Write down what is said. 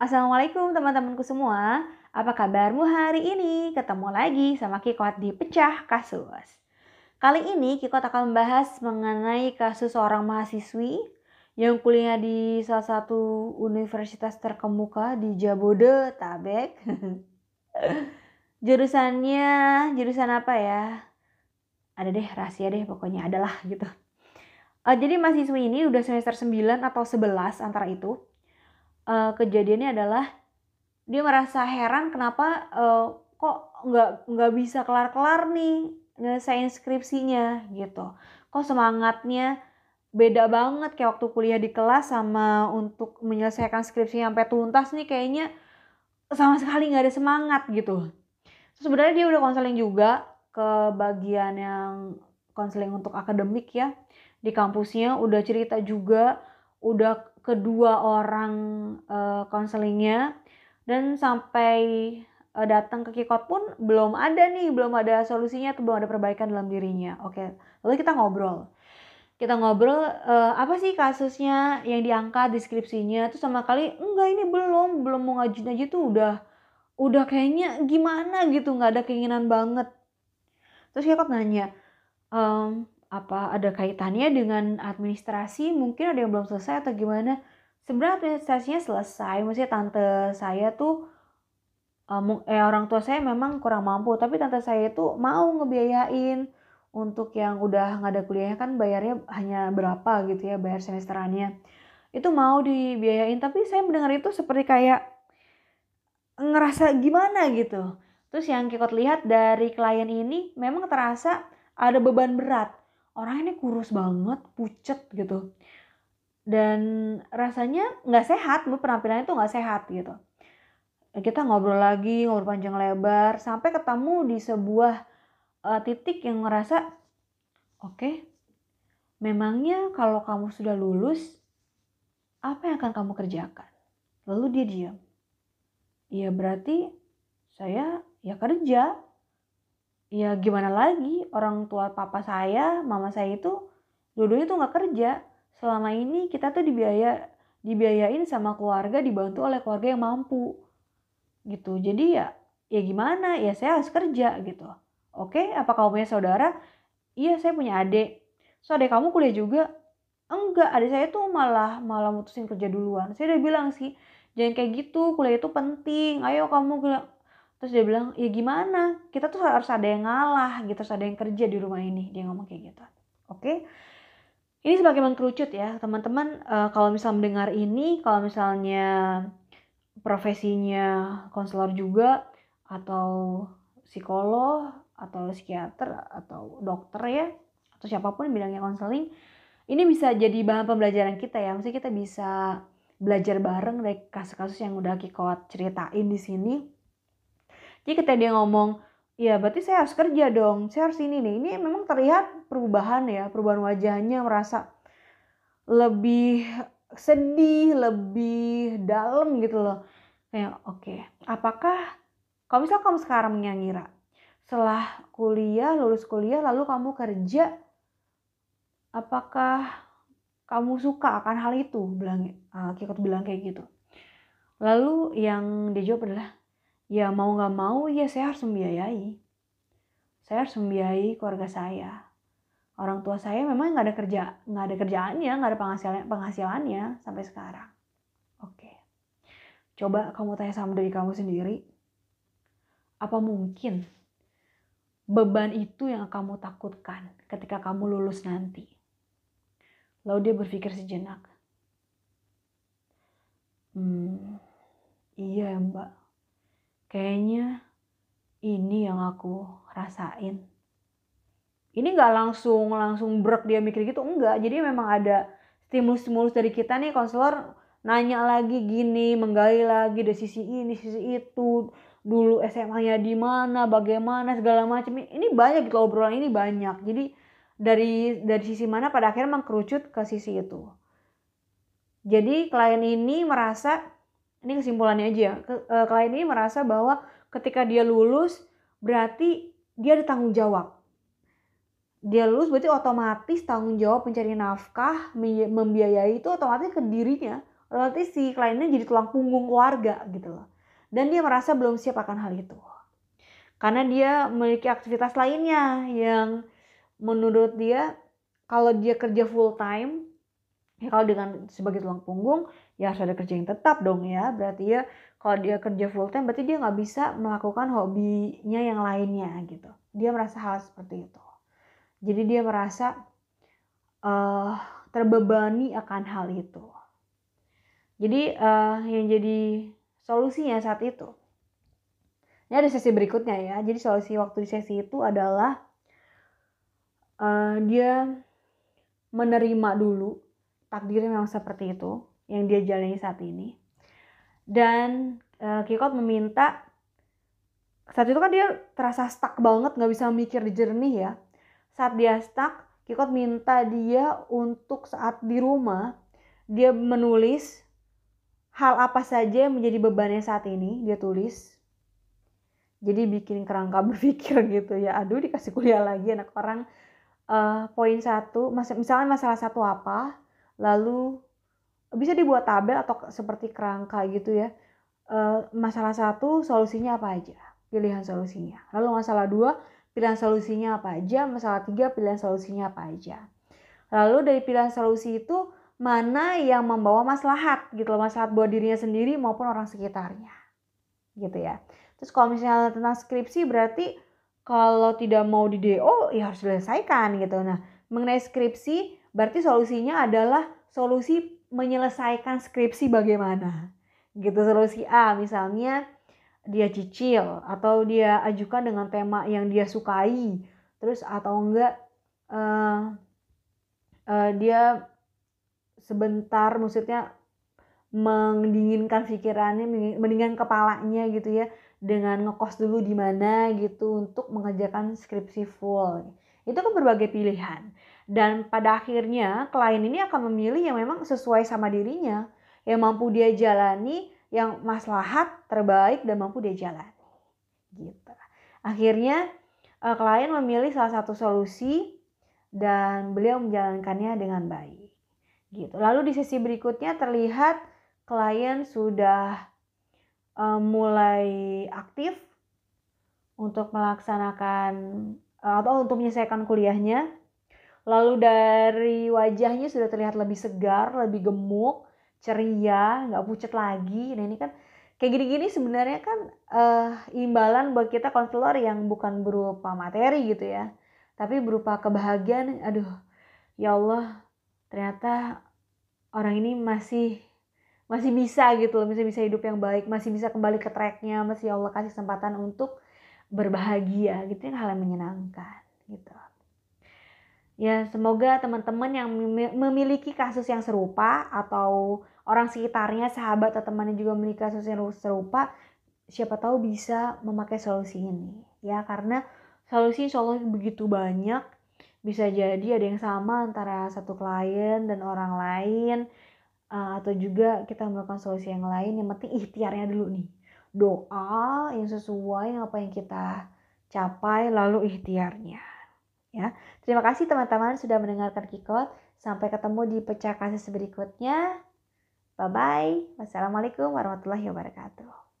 Assalamualaikum teman-temanku semua. Apa kabarmu hari ini? Ketemu lagi sama Kikot di Pecah Kasus. Kali ini Kikot akan membahas mengenai kasus seorang mahasiswi yang kuliah di salah satu universitas terkemuka di Jabodetabek. Jurusannya, jurusan apa ya? Ada deh, rahasia deh pokoknya adalah gitu. Uh, jadi mahasiswi ini udah semester 9 atau 11 antara itu. Uh, kejadiannya adalah dia merasa heran kenapa uh, kok nggak nggak bisa kelar-kelar nih nyelesain skripsinya gitu. Kok semangatnya beda banget kayak waktu kuliah di kelas sama untuk menyelesaikan skripsi sampai tuntas nih kayaknya sama sekali nggak ada semangat gitu. sebenarnya dia udah konseling juga ke bagian yang konseling untuk akademik ya di kampusnya udah cerita juga udah kedua orang konselingnya uh, dan sampai uh, datang ke Kikot pun belum ada nih belum ada solusinya atau belum ada perbaikan dalam dirinya. Oke lalu kita ngobrol. Kita ngobrol uh, apa sih kasusnya yang diangkat deskripsinya? Tuh sama kali enggak ini belum belum mau ngajuin aja tuh udah udah kayaknya gimana gitu nggak ada keinginan banget. Terus Kikot nanya um, apa ada kaitannya dengan administrasi? Mungkin ada yang belum selesai atau gimana? Sebenarnya administrasinya selesai. Maksudnya tante saya tuh um, eh orang tua saya memang kurang mampu tapi tante saya tuh mau ngebiayain. Untuk yang udah nggak ada kuliahnya kan bayarnya hanya berapa gitu ya bayar semesterannya. Itu mau dibiayain tapi saya mendengar itu seperti kayak ngerasa gimana gitu. Terus yang kita lihat dari klien ini memang terasa ada beban berat orang ini kurus banget, pucet gitu. Dan rasanya nggak sehat, penampilannya tuh nggak sehat gitu. Kita ngobrol lagi, ngobrol panjang lebar, sampai ketemu di sebuah uh, titik yang ngerasa, oke, okay, memangnya kalau kamu sudah lulus, apa yang akan kamu kerjakan? Lalu dia diam. Ya berarti saya ya kerja, ya gimana lagi? Orang tua papa saya mama saya itu dua-duanya tuh nggak kerja. Selama ini kita tuh dibiaya dibiayain sama keluarga dibantu oleh keluarga yang mampu. Gitu. Jadi ya ya gimana? Ya saya harus kerja gitu. Oke apa kamu punya saudara? Iya saya punya adik. So adik kamu kuliah juga? Enggak adik saya tuh malah malah mutusin kerja duluan. Saya udah bilang sih jangan kayak gitu kuliah itu penting. Ayo kamu terus dia bilang ya gimana? Kita tuh harus ada yang ngalah gitu harus ada yang kerja di rumah ini. Dia ngomong kayak gitu. Oke? Ini sebagai mengkerucut ya teman-teman. Uh, kalau misal mendengar ini kalau misalnya profesinya konselor juga atau psikolog atau psikiater atau dokter ya atau siapa pun yang bilangnya konseling ini bisa jadi bahan pembelajaran kita ya. Maksudnya kita bisa belajar bareng dari kasus-kasus yang udah Kikot ceritain di sini jadi ketika dia ngomong, ya berarti saya harus kerja dong, saya harus ini nih. Ini memang terlihat perubahan ya, perubahan wajahnya merasa lebih sedih, lebih dalam gitu loh. Kayak oke, okay. apakah kalau misal kamu sekarang menyangira, setelah kuliah, lulus kuliah, lalu kamu kerja, apakah kamu suka akan hal itu? Bilang, uh, Kikot bilang kayak gitu. Lalu yang dijawab adalah, ya mau nggak mau ya saya harus membiayai. Saya harus membiayai keluarga saya. Orang tua saya memang nggak ada kerja nggak ada kerjaannya nggak ada penghasilan penghasilannya sampai sekarang. Oke. Coba kamu tanya sama diri kamu sendiri. Apa mungkin beban itu yang kamu takutkan ketika kamu lulus nanti? Lalu dia berpikir sejenak. Hmm iya mbak kayaknya ini yang aku rasain. Ini nggak langsung langsung brek dia mikir gitu, enggak. Jadi memang ada stimulus-stimulus dari kita nih konselor nanya lagi gini, menggali lagi dari sisi ini, sisi itu, dulu SMA-nya di mana, bagaimana segala macam. Ini banyak gitu obrolan ini banyak. Jadi dari dari sisi mana pada akhirnya mengkerucut ke sisi itu. Jadi klien ini merasa ini kesimpulannya aja ke, uh, klien ini merasa bahwa ketika dia lulus berarti dia ada tanggung jawab. Dia lulus berarti otomatis tanggung jawab mencari nafkah membiayai itu otomatis ke dirinya. Otomatis si kliennya jadi tulang punggung keluarga gitu loh. Dan dia merasa belum siap akan hal itu. Karena dia memiliki aktivitas lainnya yang menurut dia kalau dia kerja full time ya kalau dengan sebagai tulang punggung ya harus ada kerja yang tetap dong ya. Berarti ya kalau dia kerja full time berarti dia nggak bisa melakukan hobinya yang lainnya gitu. Dia merasa hal seperti itu. Jadi dia merasa uh, terbebani akan hal itu. Jadi uh, yang jadi solusinya saat itu. Ini ada sesi berikutnya ya. Jadi solusi waktu di sesi itu adalah uh, dia menerima dulu takdirnya memang seperti itu yang dia jalani saat ini. Dan uh, Kikot meminta saat itu kan dia terasa stuck banget nggak bisa mikir di jernih ya. Saat dia stuck Kikot minta dia untuk saat di rumah dia menulis hal apa saja yang menjadi bebannya saat ini dia tulis. Jadi bikin kerangka berpikir gitu ya aduh dikasih kuliah lagi anak orang uh, poin satu misalnya masalah satu apa lalu bisa dibuat tabel atau seperti kerangka gitu ya. Uh, masalah satu solusinya apa aja? Pilihan solusinya. Lalu masalah dua pilihan solusinya apa aja? Masalah tiga pilihan solusinya apa aja? Lalu dari pilihan solusi itu mana yang membawa maslahat gitu loh maslahat buat dirinya sendiri maupun orang sekitarnya. Gitu ya. Terus kalau misalnya tentang skripsi berarti kalau tidak mau di DO ya harus diselesaikan gitu. Nah, mengenai skripsi berarti solusinya adalah solusi menyelesaikan skripsi bagaimana. Gitu solusi A misalnya dia cicil atau dia ajukan dengan tema yang dia sukai. Terus atau enggak uh, uh, dia sebentar maksudnya mendinginkan pikirannya, mendingan kepalanya gitu ya dengan ngekos dulu di mana gitu untuk mengerjakan skripsi full. Itu kan berbagai pilihan. Dan pada akhirnya klien ini akan memilih yang memang sesuai sama dirinya, yang mampu dia jalani, yang maslahat terbaik dan mampu dia jalani. Gitu. Akhirnya eh, klien memilih salah satu solusi dan beliau menjalankannya dengan baik. Gitu. Lalu di sesi berikutnya terlihat klien sudah uh, mulai aktif untuk melaksanakan uh, atau untuk menyelesaikan kuliahnya. Lalu dari wajahnya sudah terlihat lebih segar, lebih gemuk, ceria, nggak pucat lagi. Nah ini kan kayak gini-gini sebenarnya kan uh, imbalan buat kita konselor yang bukan berupa materi gitu ya, tapi berupa kebahagiaan. Aduh, ya Allah, ternyata orang ini masih masih bisa gitu loh, masih bisa hidup yang baik, masih bisa kembali ke tracknya, masih Allah kasih kesempatan untuk berbahagia gitu yang hal yang menyenangkan gitu. Ya semoga teman-teman yang memiliki kasus yang serupa atau orang sekitarnya, sahabat atau temannya juga memiliki kasus yang serupa, siapa tahu bisa memakai solusi ini ya karena solusi Allah begitu banyak bisa jadi ada yang sama antara satu klien dan orang lain uh, atau juga kita melakukan solusi yang lain yang penting ikhtiarnya dulu nih doa yang sesuai apa yang kita capai lalu ikhtiarnya ya. Terima kasih teman-teman sudah mendengarkan Kikot. Sampai ketemu di pecah kasus berikutnya. Bye bye wassalamualaikum warahmatullahi wabarakatuh